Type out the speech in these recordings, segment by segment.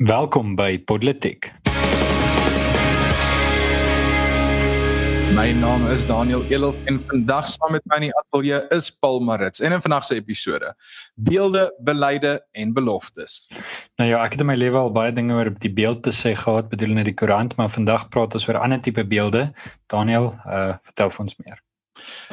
Welkom by Podletik. My naam is Daniel Elof en vandag saam met my in die ateljee is Paul Marits en in vandag se episode beelde, beleide en beloftes. Nou ja, ek het in my lewe al baie dinge oor die beeld te sê gehad, bedoel net die koerant, maar vandag praat ons oor ander tipe beelde. Daniel, uh vertel vir ons meer.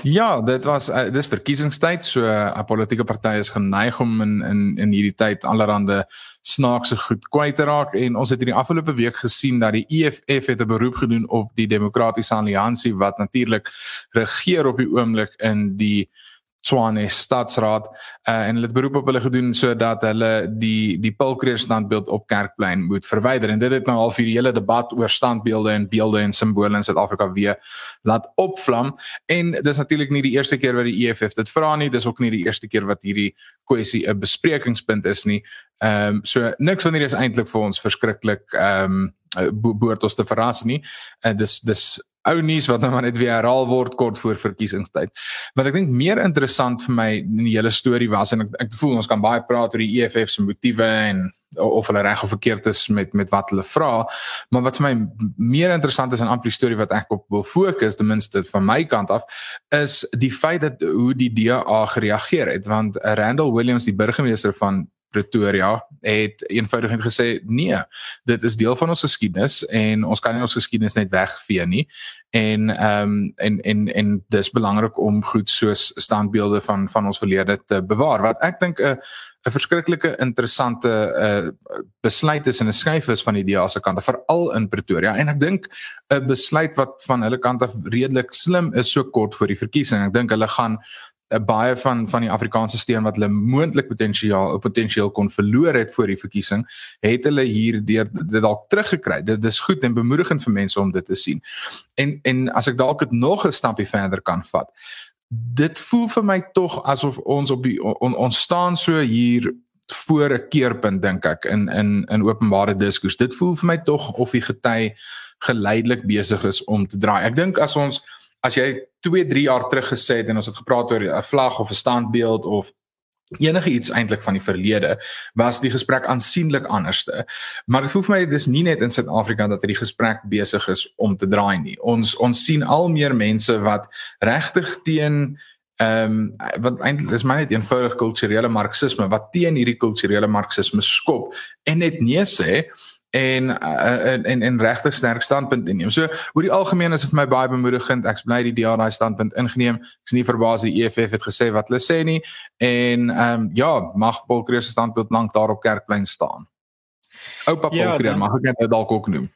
Ja, dit was uh, dis verkiesingstyd, so 'n uh, politieke party is geneig om in in in hierdie tyd allerhande snaakse goed kwyt te raak. En ons het in die afgelope week gesien dat die EFF het 'n beroep gedoen op die Demokratiese Alliansie wat natuurlik regeer op die oomblik in die Tshwane Stadsraad uh, en hulle het beroep op hulle gedoen sodat hulle die die Pilkreer standbeeld op Kerkplein moet verwyder. En dit het nou al vir die hele debat oor standbeelde en beelde en simbole in Suid-Afrika weer laat opvlam. En dis natuurlik nie die eerste keer wat die EFF dit vra nie dis ook nie die eerste keer wat hierdie kwessie 'n besprekingspunt is nie. Ehm um, so niks van hierdie is eintlik vir ons verskriklik ehm um, behoort ons te verras nie. Uh, dis dis ou nuus wat nou maar net weer herhaal word kort voor verkiesingstyd. Wat ek dink meer interessant vir my in die hele storie was en ek ek voel ons kan baie praat oor die EFF se motiewe en of hulle reg of verkeerd is met met wat hulle vra, maar wat vir my meer interessant is in amplie storie wat ek op wil fokus ten minste van my kant af is die feit dat hoe die DA gereageer het want Randall Williams die burgemeester van Pretoria het eenvoudig net gesê nee, dit is deel van ons geskiedenis en ons kan nie ons geskiedenis net wegvee nie. En ehm um, en en en dis belangrik om goed soos standbeelde van van ons verlede te bewaar. Wat ek dink 'n 'n verskriklike interessante uh besluit is en 'n skuif is van die DA se kant veral in Pretoria en ek dink 'n besluit wat van hulle kant af redelik slim is so kort voor die verkiesing. Ek dink hulle gaan baie van van die Afrikaanse steen wat hulle moontlik potensiaal potensieel kon verloor het voor die verkiesing, het hulle hier deur dit dalk teruggekry. Dit is goed en bemoedigend vir mense om dit te sien. En en as ek dalk dit nog 'n stapie verder kan vat. Dit voel vir my tog asof ons op die on, ons staan so hier voor 'n keerpunt dink ek in in in openbare diskurs. Dit voel vir my tog of die gety geleidelik besig is om te draai. Ek dink as ons as jy 2, 3 jaar terug gesê het en ons het gepraat oor 'n vlag of 'n standbeeld of enige iets eintlik van die verlede, was die gesprek aansienlik anderste. Maar dit voel vir my dis nie net in Suid-Afrika dat hierdie gesprek besig is om te draai nie. Ons ons sien al meer mense wat regtig teen ehm um, wat eintlik is maar net eenvoudig kulturele marxisme wat teen hierdie kulturele marxisme skop en net nee sê en uh, en en regtig sterk standpunt inneem. So oor die algemeen is dit vir my baie bemoedigend. Ek bly die DA daai standpunt ingeneem. Ek is nie verbaas die EFF het gesê wat hulle sê nie en ehm um, ja, mag Paul Kreer se standpunt lank daar op Kerkplein staan. Oupa Paul ja, Kreer, mag ek dit dalk ook noem?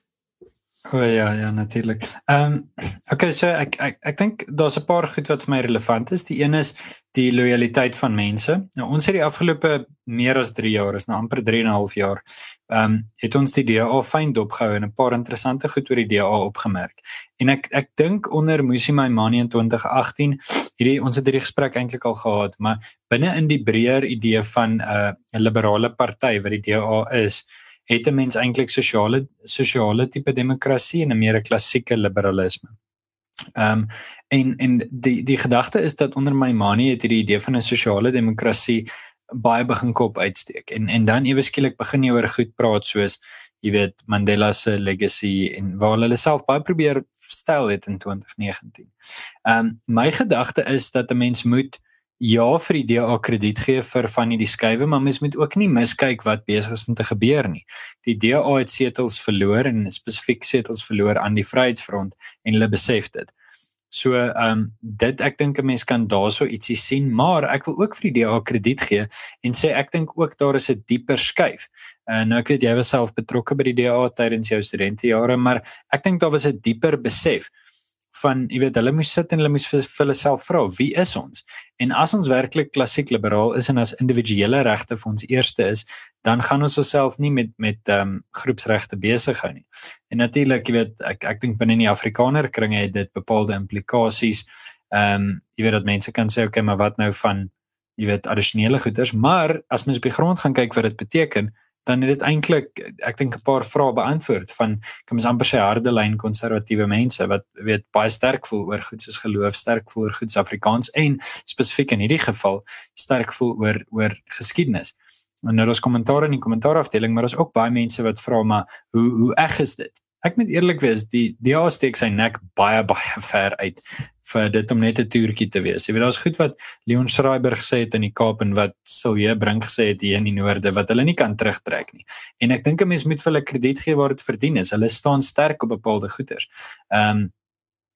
O oh, ja, ja natuurlik. Ehm um, okay, so ek ek ek dink daar's 'n paar goed wat vir my relevant is. Die een is die lojaliteit van mense. Nou ons het die afgelope meer as 3 jaar, is nou amper 3 en 'n half jaar, ehm um, het ons die DA fyn dopgehou en 'n paar interessante goed oor die DA opgemerk. En ek ek dink onder Musi Maimane in 2018, hierdie ons het hierdie gesprek eintlik al gehad, maar binne in die breër idee van 'n uh, 'n liberale party wat die DA is, het 'n mens eintlik sosiale sosiale tipe demokrasie en 'n meer klassieke liberalisme. Ehm um, en en die die gedagte is dat onder my manie het hierdie idee van 'n sosiale demokrasie baie begin kop uitsteek en en dan ewe skielik begin jy oor goed praat soos jy weet Mandela se legacy en waar hulle self baie probeer stel het in 2019. Ehm um, my gedagte is dat 'n mens moet ja vir die DA krediet gee vir van hierdie skuwe, maar mens moet ook nie miskyk wat besig is om te gebeur nie. Die DA het setels verloor en spesifiek setels verloor aan die Vryheidsfront en hulle besef dit. So ehm um, dit ek dink 'n mens kan daarso ietsie sien, maar ek wil ook vir die DA krediet gee en sê ek dink ook daar is 'n dieper skuif. En uh, nou ek weet jy was self betrokke by die DA tydens jou studentejare, maar ek dink daar was 'n dieper besef van jy weet hulle moes sit en hulle moes vir, vir hulle self vra wie is ons? En as ons werklik klassiek liberaal is en as individuele regte vir ons eerste is dan gaan ons osself nie met met ehm um, groepsregte besig hou nie. En natuurlik jy weet ek ek dink binne die afrikaner kringe het dit bepaalde implikasies. Ehm um, jy weet dat mense kan sê okay maar wat nou van jy weet addisionele goederes maar as mens op die grond gaan kyk wat dit beteken dan het dit eintlik ek dink 'n paar vrae beantwoord van kan mens amper sê harde lyn konservatiewe mense wat weet baie sterk voel oor goed soos geloof, sterk voel oor goed soos Afrikaans en spesifiek in hierdie geval sterk voel oor oor geskiedenis. en nou daar's kommentaar in die kommentaar afdeling, maar daar's ook baie mense wat vra maar hoe hoe eg is dit? Ek moet eerlik wees, die DA steek sy nek baie baie ver uit vir dit om net 'n toertjie te wees. Jy weet daar's goed wat Leon Schreiber gesê het in die Kaap en wat Silje Brink gesê het hier in die Noorde wat hulle nie kan terugtrek nie. En ek dink 'n mens moet vir hulle krediet gee waar dit verdien is. Hulle staan sterk op bepaalde goeders. Ehm um,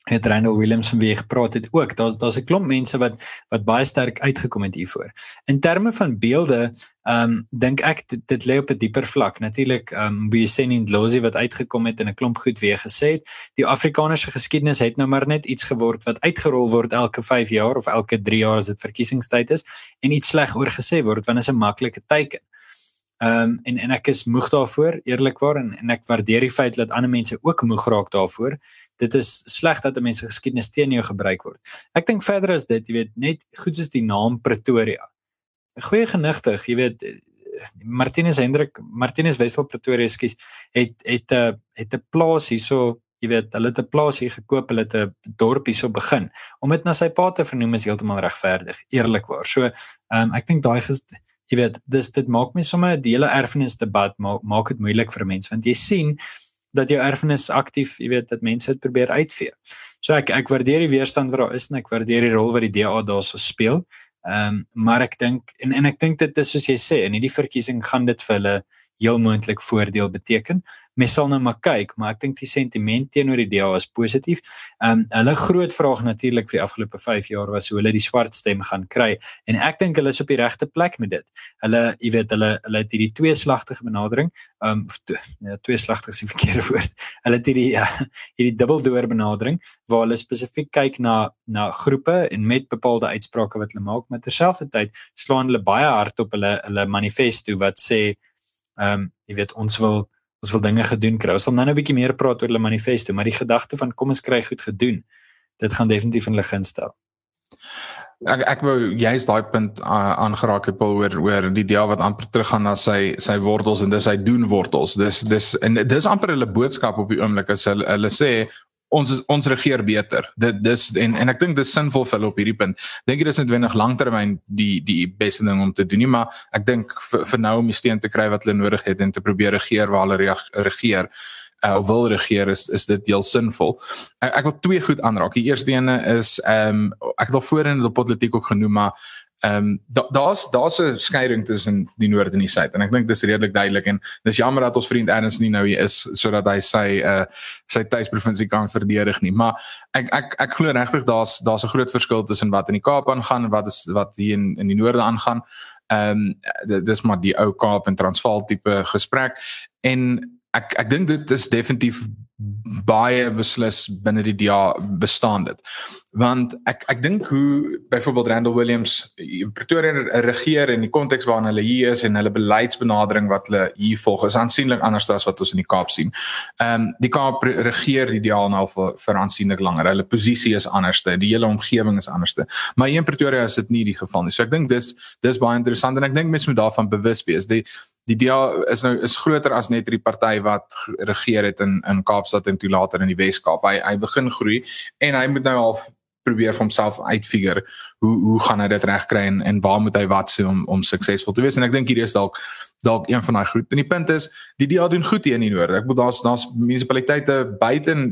het Randall Williams van wie ek gepraat het ook. Daar's daar's 'n klomp mense wat wat baie sterk uitgekom het hiervoor. In terme van beelde, ehm um, dink ek dit, dit lê op 'n dieper vlak. Natuurlik, ehm um, sien in Losie wat uitgekom het en 'n klomp goed weer gesê het. Die Afrikaanse geskiedenis het nou maar net iets geword wat uitgerol word elke 5 jaar of elke 3 jaar as dit verkiesingstyd is en iets sleg oor gesê word want dit is 'n maklike teken. Ehm um, en en ek is moeg daarvoor, eerlikwaar en en ek waardeer die feit dat ander mense ook moeg raak daarvoor dit is sleg dat 'n mens geskiedenis teen jou gebruik word. Ek dink verder is dit, jy weet, net goed soos die naam Pretoria. 'n Goeie genigtig, jy weet Martinus Hendrik, Martinus Wessel Pretoria skies het het 'n het 'n plaas hierso, jy weet, hulle het 'n plaas hier gekoop, hulle het 'n dorp hierso begin. Om dit na sy pa te vernoem is heeltemal regverdig, eerlikwaar. So, ehm um, ek dink daai jy weet, dis dit maak my sommer 'n hele erfenis debat maak maak dit moeilik vir mense want jy sien dat jou erfenis aktief, jy weet, dat mense dit probeer uitvee. So ek ek waardeer die weerstand wat daar is en ek waardeer die rol wat die DA daarso speel. Ehm um, maar ek dink en en ek dink dit is soos jy sê, in hierdie verkiesing gaan dit vir hulle heel moontlik voordeel beteken. Mens sal nou maar kyk, maar ek dink die sentiment teenoor die DA is positief. Ehm um, hulle groot vraag natuurlik vir die afgelope 5 jaar was hoe hulle die swart stem gaan kry en ek dink hulle is op die regte plek met dit. Hulle, jy weet, hulle hulle het hierdie tweeslagtige benadering, ehm um, ja, tweeslagtig is die verkeerde woord. Hulle het hierdie ja, hierdie dubbeldoor benadering waar hulle spesifiek kyk na na groepe en met bepaalde uitsprake wat hulle maak, maar terselfdertyd slaan hulle baie hard op hulle hulle manifesto wat sê ehm um, jy weet ons wil ons wil dinge gedoen kry. Ons sal nou 'n bietjie meer praat oor hulle manifesto, maar die gedagte van kom ons kry goed gedoen. Dit gaan definitief in hulle gunstel. Ek ek wou jy's daai punt aangeraak het Paul oor oor die idee wat amper teruggaan na sy sy wortels en dis hy doen wortels. Dis dis en dis amper hulle boodskap op die oomblik as hulle hulle sê ons ons regeer beter. Dit dis en en ek dink dis sinvol vir hulle op hierdie punt. Dink jy dis noodwendig langtermyn die die beste ding om te doen nie, maar ek dink vir, vir nou om die steen te kry wat hulle nodig het en te probeer regeer waar hulle regeer uh, wil regeer is is dit heel sinvol. Ek, ek wil twee goed aanraak. Die eerste ene is ehm um, ek het al voorheen die politiek ook genoem maar Ehm um, daar's daar's 'n skeiding tussen die noord en die suid en ek dink dis redelik duidelik en dis jammer dat ons vriend Ernst nie nou hier is sodat hy sy uh sy tuisprovinsie kan verdedig nie maar ek ek ek glo regtig daar's daar's 'n groot verskil tussen wat in die Kaap aangaan en wat is wat hier in in die noorde aangaan. Ehm um, dis maar die ou Kaap en Transvaal tipe gesprek en ek ek dink dit is definitief baie beslis binne die DA bestaan dit. Want ek ek dink hoe byvoorbeeld Randall Williams in Pretoria regeer in die konteks waarin hulle hier is en hulle beleidsbenadering wat hulle hier volg is aansienlik anders as wat ons in die Kaap sien. Ehm um, die Kaap regeer die DA nou vir, vir aansienlik langer. Hulle posisie is anderste, die hele omgewing is anderste. Maar hier in Pretoria is dit nie die geval nie. So ek dink dis dis baie interessant en ek dink mense moet daarvan bewus wees. Die die DA is nou is groter as net die party wat regeer het in in Kaapstad en toe later in die Wes-Kaap. Hy hy begin groei en hy moet nou half probeer vir homself uitfigure hoe hoe gaan hy dit regkry en en waar moet hy wat sê om om suksesvol te wees en ek dink hierdie is dalk dalk een van daai goed. En die punt is, die DA doen goed hier in die noorde. Ek bedoel daar's daar's munisipaliteite buite in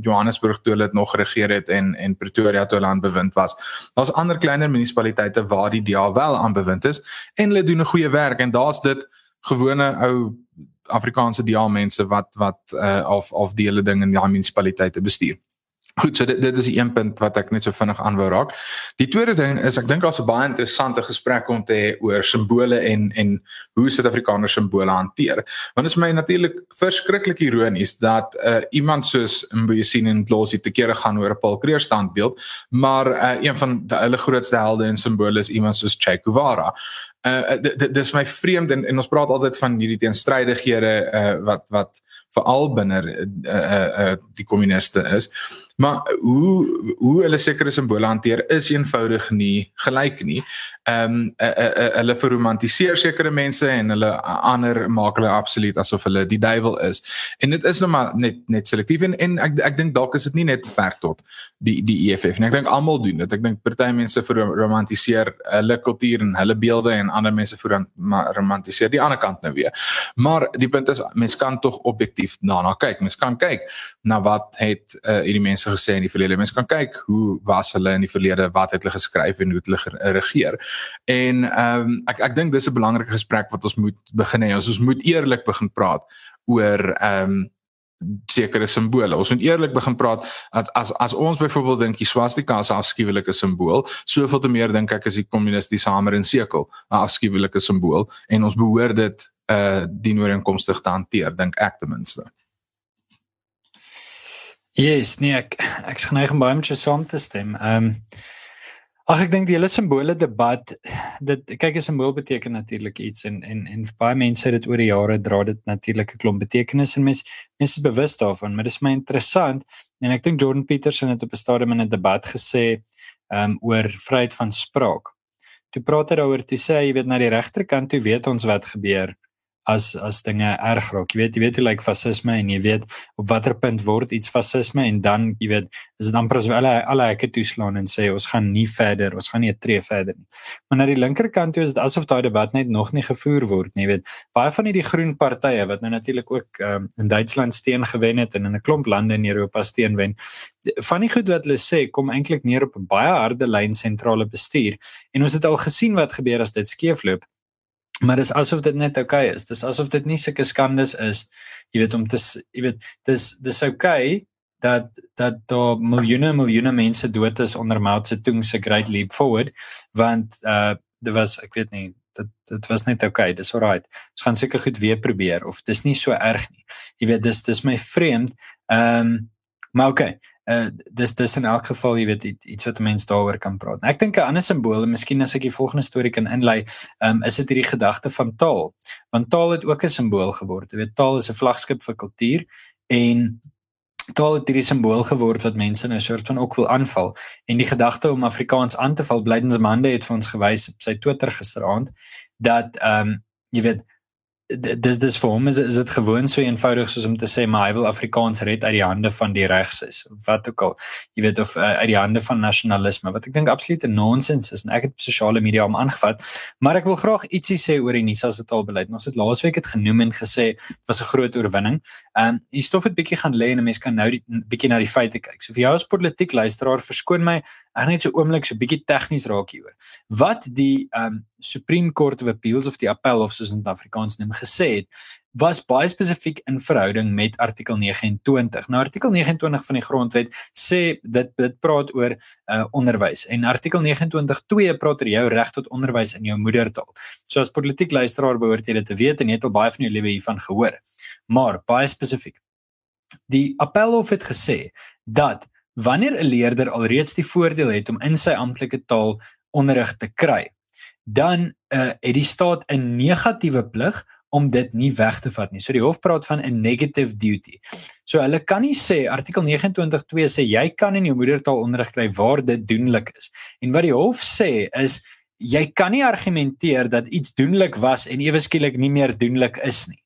Johannesburg toe hulle dit nog geregeer het en en Pretoria toe hulle aan bewind was. Daar's ander kleiner munisipaliteite waar die DA wel aan bewind is en hulle doen 'n goeie werk en daar's dit gewone ou Afrikaanse DA mense wat wat uh of of die hele ding in die munisipaliteite bestuur. Goed, so dit dit is die een punt wat ek net so vinnig aan wou raak. Die tweede ding is ek dink daar's 'n baie interessante gesprek om te hê oor simbole en en hoe Suid-Afrikaners simbole hanteer. Want dit is my natuurlik verskriklik ironies dat uh iemand soos Mbuyiseni en Dlosi te kere gaan oor 'n Paul Creer standbeeld, maar uh een van hulle grootste helde en simbole is iemand soos Che Guevara uh dis my vreemd en, en ons praat altyd van hierdie teenstrydighede uh wat wat veral binne uh uh die kommuniste is Maar hoe hoe hulle sekere simbole hanteer is eenvoudig nie gelyk nie. Ehm um, uh, uh, uh, hulle verromantiseer sekere mense en hulle ander maak hulle absoluut asof hulle die duiwel is. En dit is nou maar net net selektief en, en ek ek dink dalk is dit nie net beperk tot die die EFF nie. Ek dink almal doen dit. Ek dink party mense verromantiseer hulle kultuur en hulle beelde en ander mense verromantiseer die ander kant nou weer. Maar die punt is mens kan tog objektief na na kyk. Mens kan kyk na wat het uh, hierdie mense gesê in die verlede. Mens kan kyk hoe was hulle in die verlede, wat het hulle geskryf en hoe het hulle geregeer. En ehm um, ek ek dink dis 'n belangrike gesprek wat ons moet begin hê. Ons moet eerlik begin praat oor ehm um, sekere simbole. Ons moet eerlik begin praat dat as as ons byvoorbeeld dink die swastika is 'n afskuwelike simbool, soveel te meer dink ek is die kommunistiese hamer en sekel 'n afskuwelike simbool en ons behoort dit uh die ooreenkomstig te hanteer, dink ek ten minste. Yes, nee, ek ek's geneig om baie met jou saam te stem. Ehm um, Ag ek dink die hele simbole debat dit kyk 'n simbool beteken natuurlik iets en en en baie mense het dit oor die jare dra dit natuurlik 'n klomp betekenisse en mense mense is bewus daarvan maar dit is my interessant en ek dink Jordan Peterson het op 'n stadium in 'n debat gesê um oor vryheid van spraak. Toe praat hy daaroor toe sê jy weet na die regterkant toe weet ons wat gebeur as as dinge erg raak. Jy weet, jy weet hoe lyk like fasisme en jy weet op watter punt word iets fasisme en dan jy weet is dit amper asof alle alle hekke toeslaan en sê ons gaan nie verder, ons gaan nie 'n tree verder nie. Maar na die linkerkant toe is dit asof daai debat net nog nie gevoer word nie. Jy weet, baie van hierdie groen partye wat nou natuurlik ook um, in Duitsland steen gewen het en in 'n klomp lande in Europa steen wen. Van die goed wat hulle sê kom eintlik neer op 'n baie harde lyn sentrale bestuur en ons het al gesien wat gebeur as dit skeefloop. Maar dis asof dit net oukei okay is. Dis asof dit nie sulke skandes is. Jy weet om te jy weet dis dis oukei okay dat dat daar miljoene miljoene mense dood is onder Mao Zedong se great leap forward want uh dit was ek weet nie dit dit was net oukei. Okay, dis alright. Ons gaan seker goed weer probeer of dis nie so erg nie. Jy weet dis dis my vreemd. Ehm um, maar. Okay uh dis dis in elk geval jy weet iets wat mense daaroor kan praat. Ek dink 'n ander simbool, miskien as ek die volgende storie kan inlei, um is dit hierdie gedagte van taal. Want taal het ook 'n simbool geword. Jy weet taal is 'n vlaggenskap vir kultuur en taal het hierdie simbool geword wat mense nou soort van ook wil aanval. En die gedagte om Afrikaans aan te val, Blydensmande het vir ons gewys op sy Twitter gisteraand dat um jy weet dis dis vir hom is is dit gewoon so eenvoudig soos om te sê maar hy wil Afrikaans red uit die hande van die regs is wat ook al. Jy weet of uh, uit die hande van nasionalisme wat ek dink absolute nonsens is en ek het sosiale media om aangevat. Maar ek wil graag ietsie sê oor die Nisa se taalbeleid. Ons het laasweek het genoem en gesê dit was 'n groot oorwinning. En um, die stof het bietjie gaan lê en 'n mens kan nou die bietjie na die feite kyk. So vir jou as politiek luisteraar verskoon my ek net so oomblik so bietjie tegnies raak hieroor. Wat die um, Supreme Court of Appeals of die Appel of soos in Afrikaans noem gesê het was baie spesifiek in verhouding met artikel 29. Nou artikel 29 van die grondwet sê dit dit praat oor uh onderwys en artikel 29.2 praat oor jou reg tot onderwys in jou moedertaal. So as politiek luisteraar behoort jy dit te weet en jy het al baie van jou lewe hiervan gehoor. Maar baie spesifiek. Die Appelhof het gesê dat wanneer 'n leerder alreeds die voordeel het om in sy amptelike taal onderrig te kry, dan uh, het die staat 'n negatiewe plig om dit nie weg te vat nie. So die hof praat van 'n negative duty. So hulle kan nie sê artikel 29.2 sê jy kan in jou moedertaal onderrig kry waar dit doenlik is. En wat die hof sê is jy kan nie argumenteer dat iets doenlik was en ewe skielik nie meer doenlik is nie.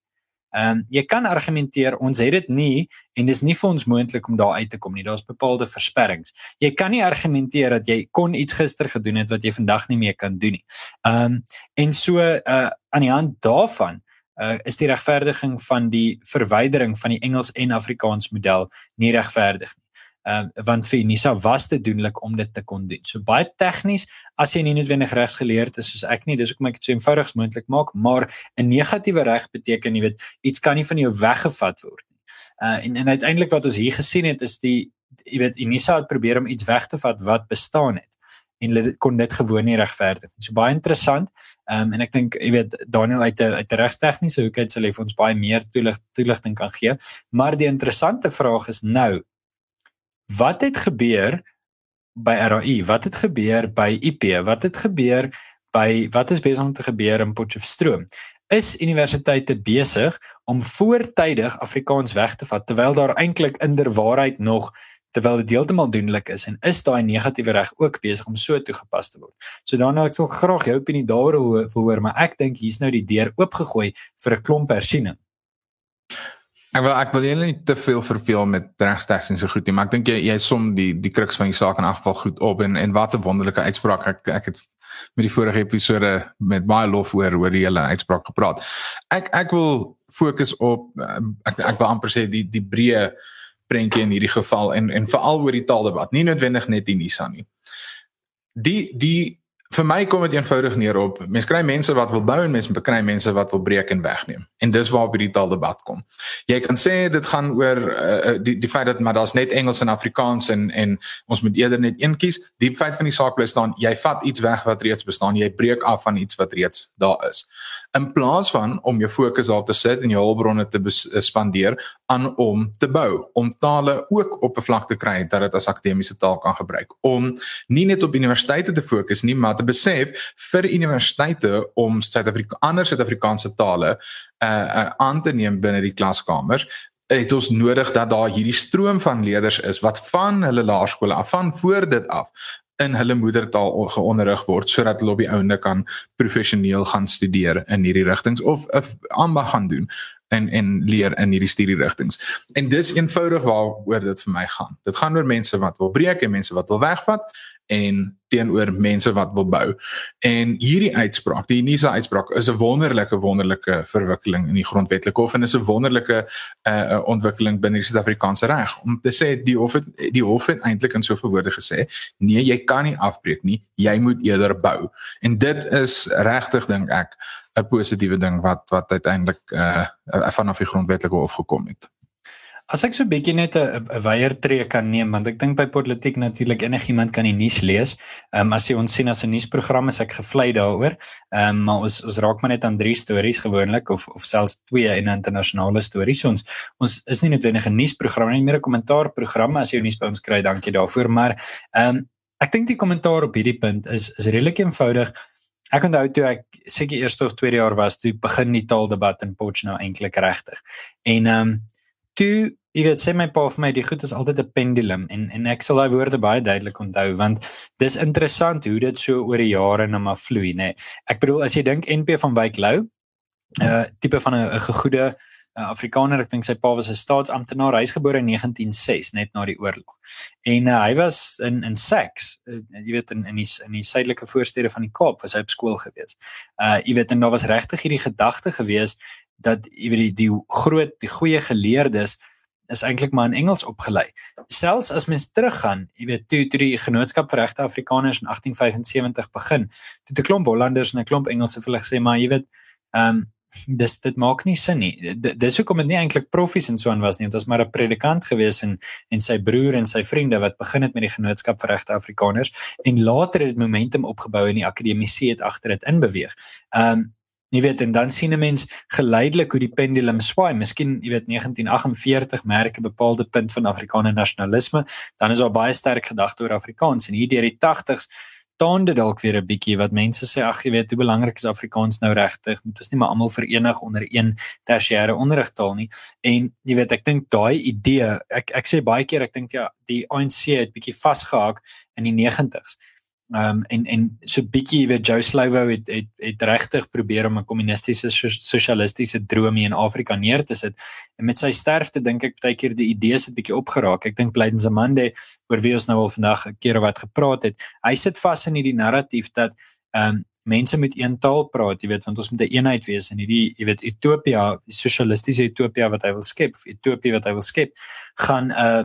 Ehm um, jy kan argumenteer ons het dit nie en dis nie vir ons moontlik om daar uit te kom nie. Daar's bepaalde versperrings. Jy kan nie argumenteer dat jy kon iets gister gedoen het wat jy vandag nie meer kan doen nie. Ehm um, en so uh aan die hand daarvan uh is die regverdiging van die verwydering van die Engels en Afrikaans model nie regverdig nie uh, want vir Unisa was dit doenlik om dit te kon doen. So baie tegnies as jy nie noodwendig regsgeleerd is soos ek nie, dis hoekom ek dit so eenvoudig moontlik maak, maar 'n negatiewe reg beteken jy weet iets kan nie van jou weggevat word nie. Uh en en uiteindelik wat ons hier gesien het is die jy weet Unisa het probeer om iets weg te vat wat bestaan het en hulle kon dit gewoon nie regverdig nie. So baie interessant. Ehm um, en ek dink jy weet Daniel uit 'n uit 'n regstegniese hoek uit sal hy vir ons baie meer toelig toelichting kan gee. Maar die interessante vraag is nou, wat het gebeur by RAI? Wat het gebeur by IP? Wat het gebeur by wat is besig om te gebeur in Potchefstroom? Is universiteite besig om voortydig Afrikaans weg te vat terwyl daar eintlik inderwaarheid nog terwyl dit heeltemal doenlik is en is daai negatiewe reg ook besig om so toegepas te word. So daarna ek sal graag jou opinie daaroor hoor, maar ek dink hier's nou die deur oopgegooi vir 'n klomp hersiening. Ek wil ek wil julle nie te veel verveel met regstelsing so goed nie, maar ek dink jy jy som die die kruks van die saak in elk geval goed op en en wat 'n wonderlike uitspraak. Ek ek het met die vorige episode met baie lof oor oor die hele uitspraak gepraat. Ek ek wil fokus op ek ek wil amper sê die die breë prentjie in hierdie geval en en veral oor die taaldebat, nie noodwendig net die Nisa nie. Die die vir my kom dit eenvoudig neer op mense kry mense wat wil bou en mense kry mense wat wil breek en wegneem. En dis waar op hierdie taaldebat kom. Jy kan sê dit gaan oor uh, die die feit dat maar daar's net Engels en Afrikaans en en ons moet eerder net een kies. Die feit van die saak bly staan, jy vat iets weg wat reeds bestaan, jy breek af van iets wat reeds daar is in plaas van om jou fokus op te sit en jou hulpbronne te eh, spandeer aan om te bou, om tale ook op 'n vlak te kry dat dit as akademiese taal kan gebruik, om nie net op universiteite te fokus nie, maar te besef vir universiteite om Suid-Afrikaanse Suid-Afrikaanse tale uh, uh aan te neem binne die klaskamers het ons nodig dat daar hierdie stroom van leerders is wat van hulle laerskole af van voor dit af in hulle moedertaal geonderrig word sodat hulle op die ouende kan professioneel gaan studeer in hierdie rigtings of 'n ambag gaan doen en en leer in hierdie studierigtings. En dis eenvoudig waaroor dit vir my gaan. Dit gaan oor mense wat wil breek en mense wat wil wegvat en teenoor mense wat wil bou. En hierdie uitspraak, die Unisa uitspraak is 'n wonderlike wonderlike verwikkeling in die grondwetlike hof en is 'n wonderlike uh ontwikkeling binne die Suid-Afrikaanse reg om te sê die hof het die hof het eintlik in soveel woorde gesê, nee, jy kan nie afbreek nie, jy moet eerder bou. En dit is regtig dink ek 'n positiewe ding wat wat uiteindelik uh vanaf die grondwetlike hof gekom het. As ek so bietjie net 'n weier tree kan neem want ek dink by politiek natuurlik enigiemand kan die nuus lees. Ehm um, as jy ons sien as 'n nuusprogram is ek gevlei daaroor. Ehm um, maar ons ons raak maar net aan drie stories gewoonlik of of selfs twee in 'n internasionale storie. So ons ons is nie net 'n nuusprogram nie, meer 'n kommentaarprogram as jy nuus by ons kry. Dankie daarvoor. Maar ehm um, ek dink die kommentaar op hierdie punt is is redelik eenvoudig. Ek onthou toe ek seker eerste of tweede jaar was, toe begin die taaldebat in Potchefstroom nou eintlik regtig. En ehm um, toe jy weet sê my pa vir my die goed is altyd 'n pendulum en en ek sal daai woorde baie duidelik onthou want dis interessant hoe dit so oor die jare net maar vloei nê. Ek bedoel as jy dink NP van Wyk Lou, 'n uh, tipe van 'n gegoede uh, Afrikaner, ek dink sy pa was 'n staatsamptenaar, hy's gebore in 1906 net na die oorlog. En uh, hy was in in Sax, uh, jy weet in in die in die suidelike voorstede van die Kaap was hy op skool gewees. Uh jy weet en daar was regtig hierdie gedagte gewees dat jy weet die, die groot die goeie geleerdes is eintlik maar in Engels opgelei. Selfs as mens teruggaan, jy weet toe toe die genootskap vir regte Afrikaners in 1875 begin, toe 'n klomp Hollanders en 'n klomp Engelse vir hulle gesê maar jy weet, ehm um, dis dit maak nie sin nie. Dis hoekom dit nie eintlik profs en so aan was nie. Dit was maar 'n predikant gewees en en sy broer en sy vriende wat begin het met die genootskap vir regte Afrikaners en later het dit momentum opgebou en die akademie het agter dit inbeweeg. Ehm um, Jy weet en dan sien 'n mens geleidelik hoe die pendulum swaai. Miskien, jy weet 1948 merk 'n bepaalde punt van Afrikaner nasionalisme, dan is daar baie sterk gedagte oor Afrikaans en hier deur die 80s staan dit dalk weer 'n bietjie wat mense sê ag jy weet hoe belangrik is Afrikaans nou regtig? Moet ons nie maar almal verenig onder een tersiêre onderrigtaal nie. En jy weet ek dink daai idee, ek ek sê baie keer ek dink ja, die ANC het bietjie vasgehaak in die 90s. Ehm um, en en so bietjie weet Joe Slovo het het het regtig probeer om 'n kommunistiese sosialistiese droom in Afrika neer te sit. En met sy sterfte dink ek baie keer die idees het bietjie opgeraak. Ek dink Blyden Zamande oor wie ons nou al vandag 'n keer wat gepraat het. Hy sit vas in hierdie narratief dat ehm um, mense met een taal praat, jy weet, want ons moet 'n een eenheid wees in hierdie jy weet Utopia, die sosialistiese Utopia wat hy wil skep, of Utopia wat hy wil skep, gaan 'n uh,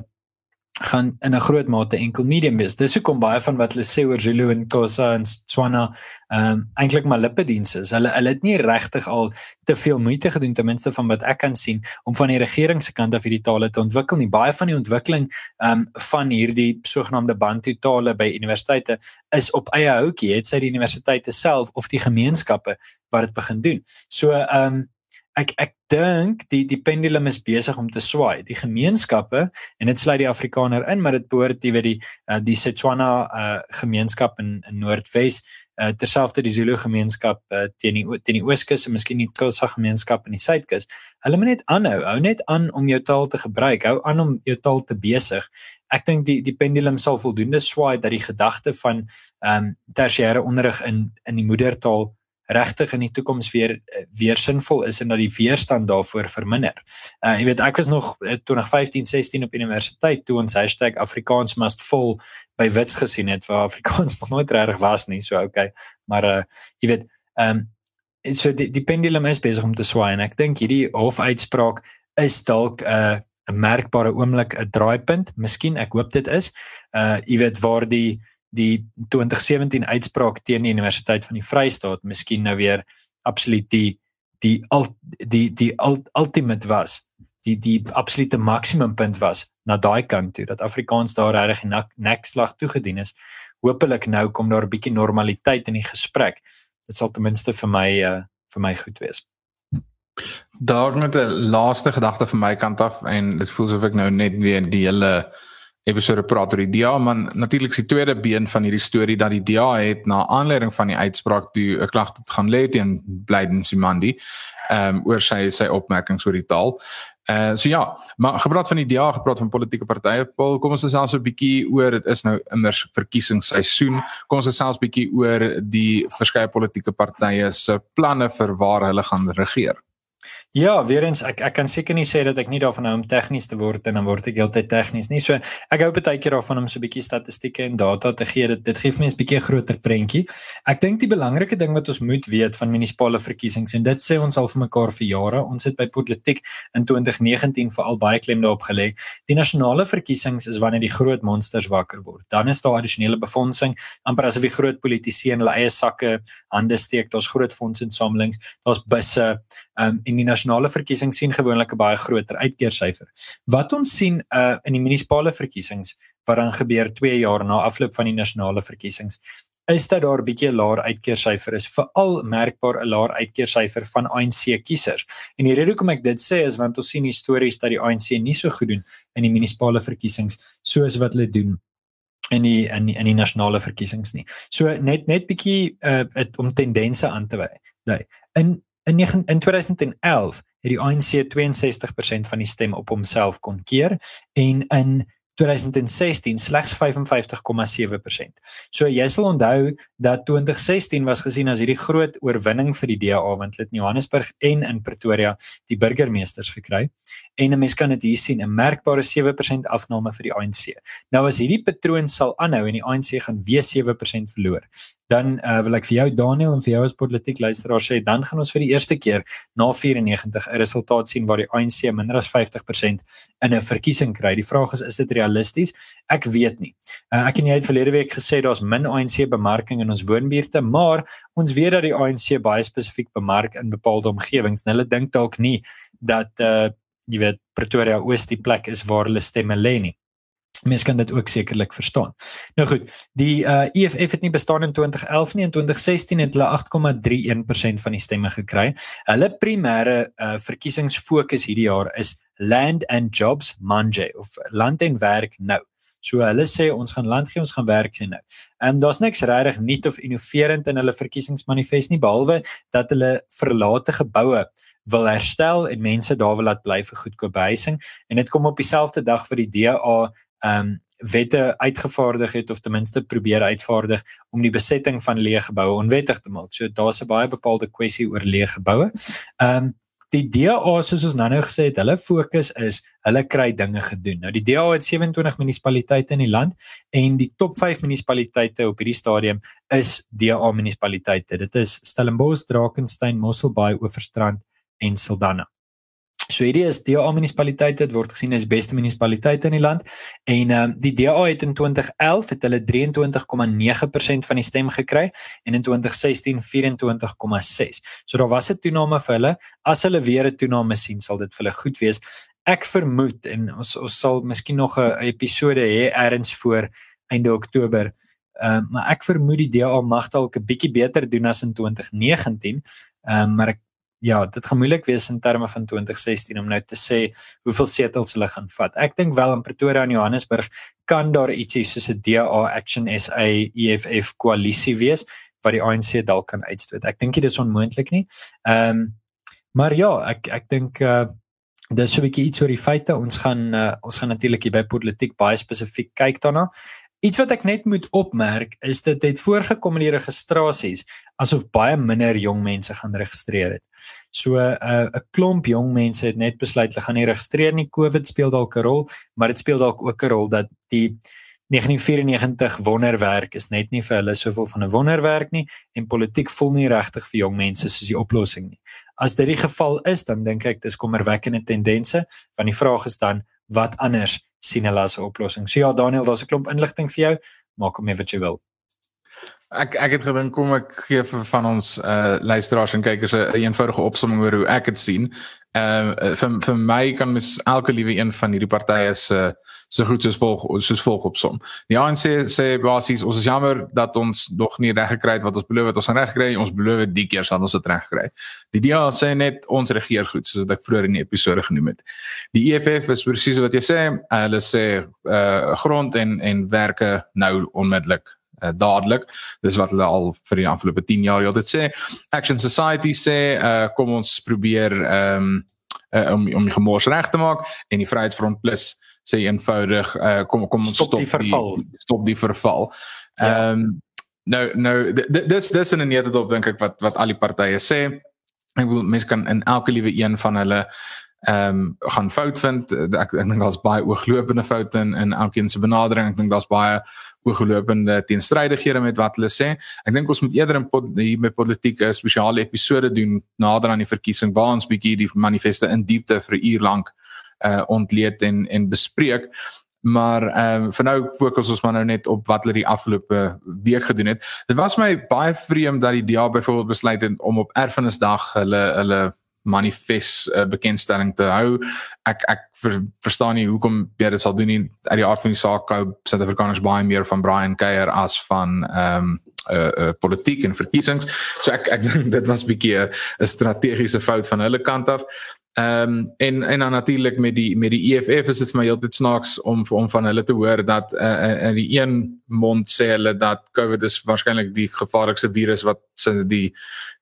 gaan in 'n groot mate enkel medium wees. Dis hoekom baie van wat hulle sê oor Zulu en Xhosa en Tswana ehm um, eintlik maar lippedienste is. Hulle hulle het nie regtig al te veel moeite gedoen ten minste van wat ek kan sien om van die regering se kant af hierdie tale te ontwikkel nie. Baie van die ontwikkeling ehm um, van hierdie sogenaamde Bantu tale by universiteite is op eie houtjie. Het sy die universiteite self of die gemeenskappe wat dit begin doen. So ehm um, ek ek dink die die pendulum is besig om te swaai. Die gemeenskappe en dit sluit die Afrikaner in, maar dit behoort jy weet die uh, die Setswana uh, gemeenskap in in Noordwes, uh, terselfde die Zulu gemeenskap uh, teen die teen die Ooskus en miskien die Xhosa gemeenskap in die Suidkus. Hulle moet net aanhou, hou net aan om jou taal te gebruik, hou aan om jou taal te besig. Ek dink die die pendulum sal voldoende swaai dat die gedagte van ehm um, tersiêre onderrig in in die moedertaal regtig in die toekoms weer eh, weer sinvol is en dat die weerstand daarvoor verminder. Uh jy weet ek was nog 2015 eh, 16 op universiteit toe ons #afrikaans must fall by wits gesien het waar Afrikaans nog nooit reg was nie so okay maar uh jy weet ehm um, so die, die pendulum is besig om te swaai en ek dink hierdie hofuitspraak is dalk 'n uh, 'n merkbare oomblik 'n draaipunt miskien ek hoop dit is uh jy weet waar die die 2017 uitspraak teen die Universiteit van die Vrystaat miskien nou weer absoluut die die al die die ultimate was die die absolute maksimumpunt was na daai kant toe dat Afrikaans daar regtig nekslag toegedien is. Hopelik nou kom daar 'n bietjie normaliteit in die gesprek. Dit sal ten minste vir my uh, vir my goed wees. Daar net 'n laaste gedagte van my kant af en dit voel asof ek nou net weer die hele episode praat oor die DA, maar natuurlik is die tweede been van hierdie storie dat die DA het na aanleiding van die uitspraak toe 'n klag het gaan lê teen Blyden Simandi ehm um, oor sy sy opmerkings oor die taal. Uh so ja, maar gepraat van die DA, gepraat van politieke partye, Paul, kom ons gesels 'n bietjie oor dit is nou immers verkiesingsseisoen. Kom ons gesels bietjie oor die verskeie politieke partye se planne vir waar hulle gaan regeer. Ja, weer eens ek ek kan seker nie sê dat ek nie daarvan hou om tegnies te word en dan word ek heeltyd tegnies nie. So ek hou baie keer daarvan om so 'n bietjie statistieke en data te gee. Dit dit gee vir mense 'n bietjie groter prentjie. Ek dink die belangrike ding wat ons moet weet van munisipale verkiesings en dit sê ons al vir mekaar vir jare. Ons het by politiek in 2019 veral baie klem daarop gelê. Die nasionale verkiesings is wanneer die groot monsters wakker word. Dan is daar addisionele befondsing, amper asof die groot politici in hulle eie sakke hande steek. Daar's groot fondsinsamelings, daar's busse, um, en die nasionale verkiesings sien gewoonlik 'n baie groter uitkeersyfer. Wat ons sien uh in die munisipale verkiesings wat dan gebeur 2 jaar na afloop van die nasionale verkiesings is dat daar 'n bietjie laer uitkeersyfer is, veral merkbaar 'n laer uitkeersyfer van ANC kiesers. En die rede hoekom ek dit sê is want ons sien histories dat die ANC nie so goed doen in die munisipale verkiesings soos wat hulle doen in die in die, in die nasionale verkiesings nie. So net net bietjie uh om tendense aan te wy. In In 9, in 2011 het die ANC 62% van die stem op homself kon keer en in 2016 slegs 55,7%. So jy sal onthou dat 2016 was gesien as hierdie groot oorwinning vir die DA want hulle het in Johannesburg en in Pretoria die burgemeesters gekry. En 'n mens kan dit hier sien, 'n merkbare 7% afname vir die ANC. Nou as hierdie patroon sal aanhou en die ANC gaan weer 7% verloor, dan uh, wil ek vir jou Daniel en vir jou as politiek luisteraar sê dan gaan ons vir die eerste keer na 94 'n resultaat sien waar die ANC minder as 50% in 'n verkiesing kry. Die vraag is is dit realisties? Ek weet nie. Uh, ek en jy het verlede week gesê daar's min ANC bemarking in ons woonbuurte, maar ons weet dat die ANC baie spesifiek bemark in bepaalde omgewings. Hulle dink dalk nie dat uh jy weet Pretoria Oos die plek is waar hulle stemme lê nie. Mens kan dit ook sekerlik verstaan. Nou goed, die uh EFF het nie bestaan in 2011 nie en 2016 het hulle 8,31% van die stemme gekry. Hulle primêre uh verkiesingsfokus hierdie jaar is land and jobs manje of land en werk nou. So hulle sê ons gaan land gee, ons gaan werk gee nou. En daar's niks regtig nuut of innoverend in hulle verkiesingsmanifest nie behalwe dat hulle verlate geboue wil herstel en mense daar wil laat bly vir goedkoop huising en dit kom op dieselfde dag vir die DA ehm um, wette uitgevaardig het of ten minste probeer uitvaardig om die besetting van leë geboue onwettig te maak. So daar's 'n baie bepaalde kwessie oor leë geboue. Ehm um, die DA soos ons nou-nou gesê het, hulle fokus is hulle kry dinge gedoen. Nou die DA het 27 munisipaliteite in die land en die top 5 munisipaliteite op hierdie stadium is DA munisipaliteite. Dit is Stellenbosch, Drakensberg, Mosselbaai, Oeverstrand en Saldanha. So hierdie is DA munisipaliteite, dit word gesien as beste munisipaliteite in die land en ehm um, die DA het in 2011 het hulle 23,9% van die stem gekry en in 2016 24,6. So daar was 'n toename vir hulle. As hulle weer 'n toename sien, sal dit vir hulle goed wees. Ek vermoed en ons ons sal miskien nog 'n episode hê eers voor einde Oktober. Ehm um, maar ek vermoed die DA mag dalk 'n bietjie beter doen as in 2019. Ehm um, maar ek ja, dit gaan moeilik wees in terme van 2016 om nou te sê hoeveel setels hulle gaan vat. Ek dink wel in Pretoria en Johannesburg kan daar ietsie soos 'n DA Action SA EFF koalisie wees wat die ANC dalk kan uitstoot. Ek dink dit is onmoontlik nie. Ehm um, maar ja, ek ek dink uh dis so 'n bietjie iets oor die feite. Ons gaan uh, ons gaan natuurlik hier by politiek baie spesifiek kyk daarna. Iets wat ek net moet opmerk is dit het voorgekom in die registrasies asof baie minder jong mense gaan registreer het. So 'n uh, 'n klomp jong mense het net besluit hulle gaan nie registreer nie. COVID speel dalk 'n rol, maar dit speel dalk ook 'n rol dat die 1994 wonderwerk is net nie vir hulle soveel van 'n wonderwerk nie en politiek voel nie regtig vir jong mense soos die oplossing nie. As dit die geval is, dan dink ek dis kommerwekkende tendense, want die vraag is dan wat anders sien hulle as 'n oplossing. So ja, Daniel, daar's 'n klomp inligting vir jou. Maak hom net wat jy wil. Ek ek het gedink kom ek gee vir van ons uh luisteraars en kykers 'n eenvoudige opsomming oor hoe ek dit sien. Ehm uh, vir vir my kan mens elke liewe een van hierdie partye se uh, so goed soos volg soos volg opsom. Die ANC sê, basies ons is jammer dat ons nog nie reg gekry het wat ons beloof het ons reg kry. Ons beloof die keer sal ons dit reg kry. Die DA sê net ons regeer goed soos ek vroeër in die episode genoem het. Die EFF is presies wat jy sê. Hulle sê uh grond en en werke nou onmiddellik uh, dadelik. Dis wat hulle al vir die afgelope 10 jaar altyd sê. Action Society sê uh, kom ons probeer um, uh, om om die gemors reg te maak en die Vryheidsfront Plus sê eenvoudig uh, kom kom ons stop, stop die verval. Die, stop die verval. Ja. Ehm ja. um, nou nou dis dis in 'n nette dop dink ek wat wat al die partye sê. Ek wil mense kan in elke liewe een van hulle ehm um, gaan fout vind. Ek ek dink daar's baie ooglopende foute in in elkeen se benadering. Ek dink daar's baie oorgelopende teenstrydighede met wat hulle sê. Ek dink ons moet eerder in pod, hier met politiek 'n spesiale episode doen nader aan die verkiesing waar ons bietjie die manifeste in diepte vir 'n uur lank uh ontleed en en bespreek. Maar ehm um, vir nou fokus ons maar nou net op wat hulle die afgelope week gedoen het. Dit was my baie vreemd dat die DA byvoorbeeld besluit het om op Erfenisdag hulle hulle manifest uh, bekendstelling te hou. Ek ek ver, verstaan nie hoekom jy dit sal doen nie. Uit die aard van die saak hou Suid-Afrikaners baie meer van Brian Keyer as van ehm um, uh, uh politiek en verkiesings. So ek ek dink dit was 'n bietjie 'n strategiese fout van hulle kant af. Ehm um, en en dan natuurlik met die met die EFF is dit vir my heeltyd snaaks om om van hulle te hoor dat uh, in die een mond sê hulle dat COVID is waarskynlik die gevaarlikste virus wat die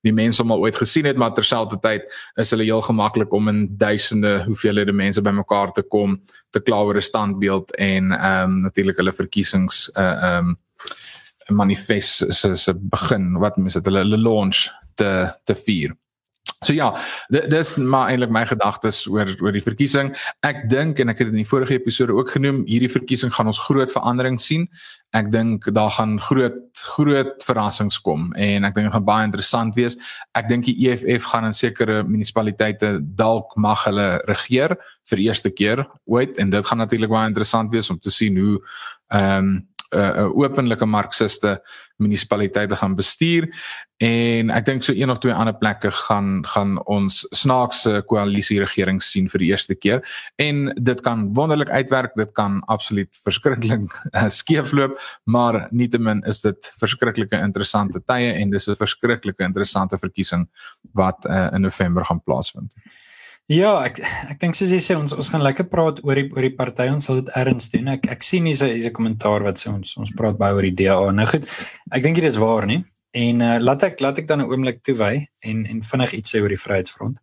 die mense al ooit gesien het maar terselfdertyd is hulle heel gemaklik om in duisende hoeveelhede mense bymekaar te kom te kla oor 'n standbeeld en ehm um, natuurlik hulle verkiesings uh ehm um, manifest se se begin wat mense dit hulle, hulle launch te te vier. So ja, dis maar eintlik my gedagtes oor oor die verkiesing. Ek dink en ek het dit in die vorige episode ook genoem, hierdie verkiesing gaan ons groot verandering sien. Ek dink daar gaan groot groot verrassings kom en ek dink dit gaan baie interessant wees. Ek dink die EFF gaan in sekere munisipaliteite dalk mag hulle regeer vir eerste keer ooit en dit gaan natuurlik baie interessant wees om te sien hoe ehm um, 'n uh, uh, openlike marxiste munisipaliteite gaan bestuur en ek dink so een of twee ander plekke gaan gaan ons snaakse koalisie regering sien vir die eerste keer en dit kan wonderlik uitwerk dit kan absoluut verskriklik uh, skeefloop maar nietemin is dit verskriklike interessante tye en dis 'n verskriklike interessante verkiesing wat uh, in November gaan plaasvind. Ja, ek ek dink soos jy sê ons ons gaan lekker praat oor die oor die party ons sal dit erns doen. Ek ek sien hier's 'n hier's 'n kommentaar wat sê ons ons praat baie oor die DA. Nou goed. Ek dink dit is waar nie. En uh, laat ek laat ek dan 'n oomblik toewy en en vinnig iets sê oor die Vryheidsfront.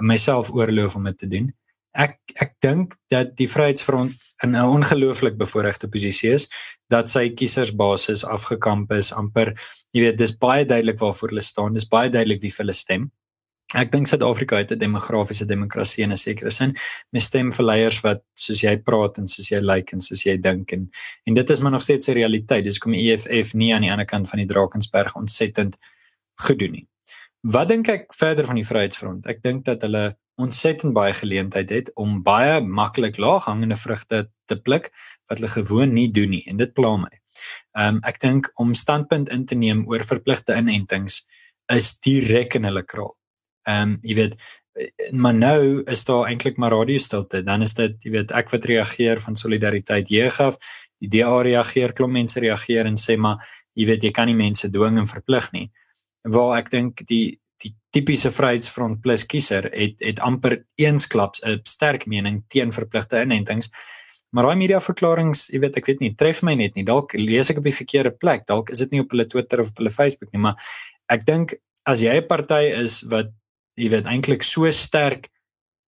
Myself oorloof om dit te doen. Ek ek dink dat die Vryheidsfront in 'n ongelooflik bevoordeelde posisie is dat sy kiesersbasis afgekamp is amper jy weet dis baie duidelik waarvoor hulle staan. Dis baie duidelik wie vir hulle stem. Ek dink Suid-Afrika het 'n demografiese demokrasie in 'n sekere sin. Mes stem vir leiers wat soos jy praat en soos jy lyk like en soos jy dink en en dit is maar nog steeds 'n realiteit. Dis kom die EFF nie aan die ander kant van die Drakensberg ontsettend gedoen nie. Wat dink ek verder van die Vryheidsfront? Ek dink dat hulle ontsettend baie geleentheid het om baie maklik laaghangende vrugte te pluk wat hulle gewoon nie doen nie en dit pla my. Ehm um, ek dink om standpunt in te neem oor verpligte inentings is direk in hulle kraal. Ehm um, jy weet maar nou is daar eintlik maar radiostilte. Dan is dit jy weet ek wat reageer van solidariteit jeugaf, die DA reageer, klop mense reageer en sê maar jy weet jy kan nie mense dwing en verplig nie. Waar ek dink die die tipiese Vryheidsfront plus kiezer het het amper eensklaps 'n sterk mening teen verpligte inentings. Maar daai media verklaringe, jy weet, ek weet nie, tref my net nie. Dalk lees ek op die verkeerde plek. Dalk is dit nie op hulle Twitter of op hulle Facebook nie, maar ek dink as jy 'n party is wat jy weet eintlik so sterk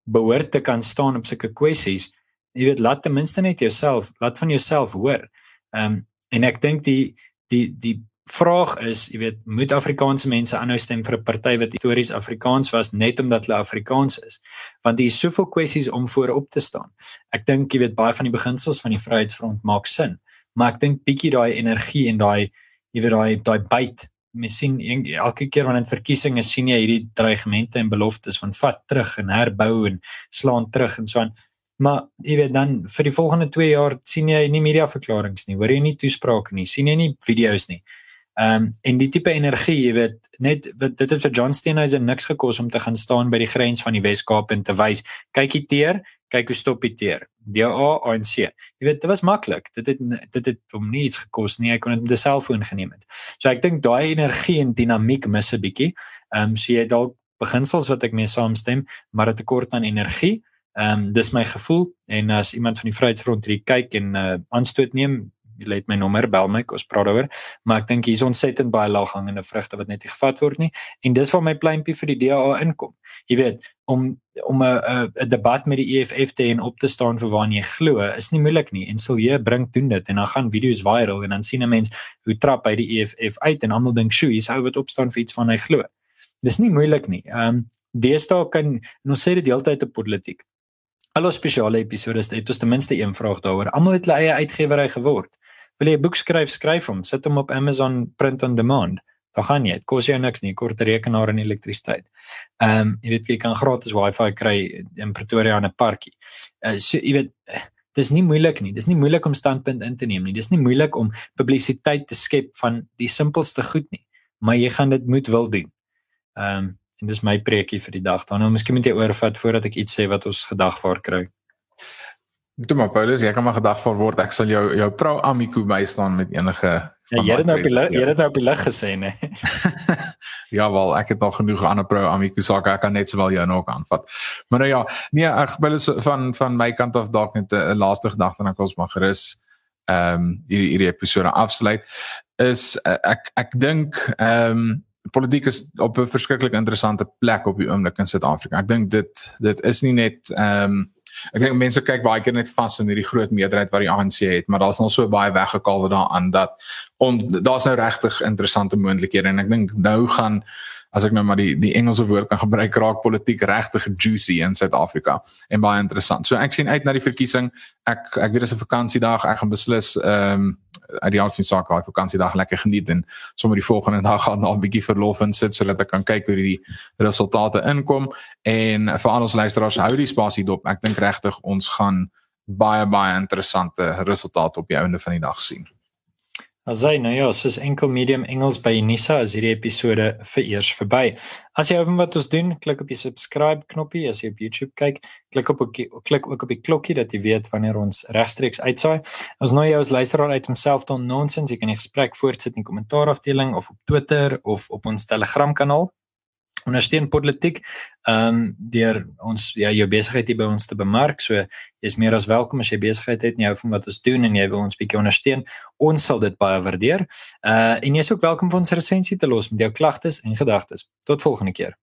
behoort te kan staan op sulke kwessies, jy weet laat ten minste net jouself, laat van jouself hoor. Ehm um, en ek dink die die die vraag is, jy weet, moet Afrikaanse mense aanhou stem vir 'n party wat histories Afrikaans was net omdat hulle Afrikaans is? Want daar is soveel kwessies om voorop te staan. Ek dink jy weet baie van die beginsels van die Vryheidsfront maak sin, maar ek dink bietjie daai energie en daai jy weet daai daai byt mens sien elke keer wanneer 'n verkiesing is sien jy hierdie dreigemente en beloftes van vat terug en herbou en slaan terug en so aan. Maar jy weet dan vir die volgende 2 jaar sien jy nie media verklaringe nie hoor jy nie toesprake nie sien jy nie video's nie Ehm um, en die tipe energie, jy weet, net wat dit het vir John Steenhuisen niks gekos om te gaan staan by die grens van die Wes-Kaap en te wys, kyk hier teer, kyk hoe stop die teer. DA ANC. Jy weet, dit was maklik. Dit het dit het hom niks gekos nie. Hy kon dit met 'n selfoon geneem het. So ek dink daai energie en dinamiek mis 'n bietjie. Ehm um, so jy dalk beginsels wat ek mee saamstem, maar 'n tekort aan energie. Ehm um, dis my gevoel en as iemand van die Vryheidsfront hier kyk en uh, aanstoot neem, jy het my nommer bel my ons praat daaroor maar ek dink hier's ontsettend baie laaghangende vrugte wat net nie gevat word nie. En dis waar my pleintjie vir die DA inkom. Jy weet om om 'n 'n debat met die EFF te en op te staan vir waar jy glo is nie moeilik nie. En sal jy bring doen dit en dan gaan video's viral en dan sien 'n mens hoe trap hy die EFF uit en almal dink sjoe hier's ou wat opstaan vir iets van hy glo. Dis nie moeilik nie. Ehm um, deesdae kan ons sê dit heeltyd op politiek Hallo spesiale episode is dit ten minste een vraag daaroor. Almal het hulle eie uitgewery geword. Wil jy 'n boek skryf, skryf hom, sit hom op Amazon print on demand. Dan gaan jy, dit kos jou niks nie, kort rekenaar en elektrisiteit. Ehm um, jy weet jy kan gratis wifi kry in Pretoria in 'n parkie. Uh, so jy weet dis nie moeilik nie. Dis nie moeilik om standpunt in te neem nie. Dis nie moeilik om publisiteit te skep van die simpelste goed nie. Maar jy gaan dit moet wil doen. Ehm um, en dis my preekie vir die dag. Dan nou miskien moet jy oorvat voordat ek iets sê wat ons gedagvaar kry. Toe maar Paulus, jy kan maar gedagvaar word. Ek sal jou jou pro amico bystaan met enige Ja, jy het nou op die lig, jy het nou op die lig gesê, né? ja, wel, ek het nog genoeg ander pro amico sake, ek kan net sowel jou nog aanvat. Maar nou ja, nee, ek wil van van my kant af dalk net 'n laaste gedagte en ek ons maar gerus ehm um, hierdie hierdie episode afsluit is ek ek dink ehm um, politiek is op 'n verskriklik interessante plek op die oomblik in Suid-Afrika. Ek dink dit dit is nie net ehm um, ek dink mense kyk baie keer net vas in hierdie groot meerderheid wat die ANC het, maar daar's nog so baie weggekalwe daaraan dat om daar's nou regtig interessante moontlikhede en ek dink nou gaan as ek nou maar die die Engelse woord kan gebruik raak politiek regtig juicy in Suid-Afrika en baie interessant. So ek sien uit na die verkiesing. Ek ek weet dis 'n vakansiedag. Ek gaan beslis ehm um, uit die aard van sake daai vakansiedag lekker geniet en sommer die volgende dag gaan na 'n bietjie verlof en sit sodat ek kan kyk hoe die resultate inkom en vir al ons luisteraars hou die spasie dop. Ek dink regtig ons gaan baie baie interessante resultate op die einde van die dag sien. Asai nou ja, soos enkel medium Engels by Unisa is hierdie episode vir eers verby. As jy hou van wat ons doen, klik op die subscribe knoppie as jy op YouTube kyk. Klik op klik ook op die klokkie dat jy weet wanneer ons regstreeks uitsaai. Ons nooi jou as luisteraar uit om self te nonsens, jy kan die gesprek voortsit in die kommentaarafdeling of op Twitter of op ons Telegram kanaal ondersteun politiek ehm um, deur ons ja jou besigheid hier by ons te bemark. So jy's meer as welkom as jy besigheid het en jy hou van wat ons doen en jy wil ons bietjie ondersteun. Ons sal dit baie waardeer. Uh en jy's ook welkom vir ons resensie te los met jou klagtes en gedagtes. Tot volgende keer.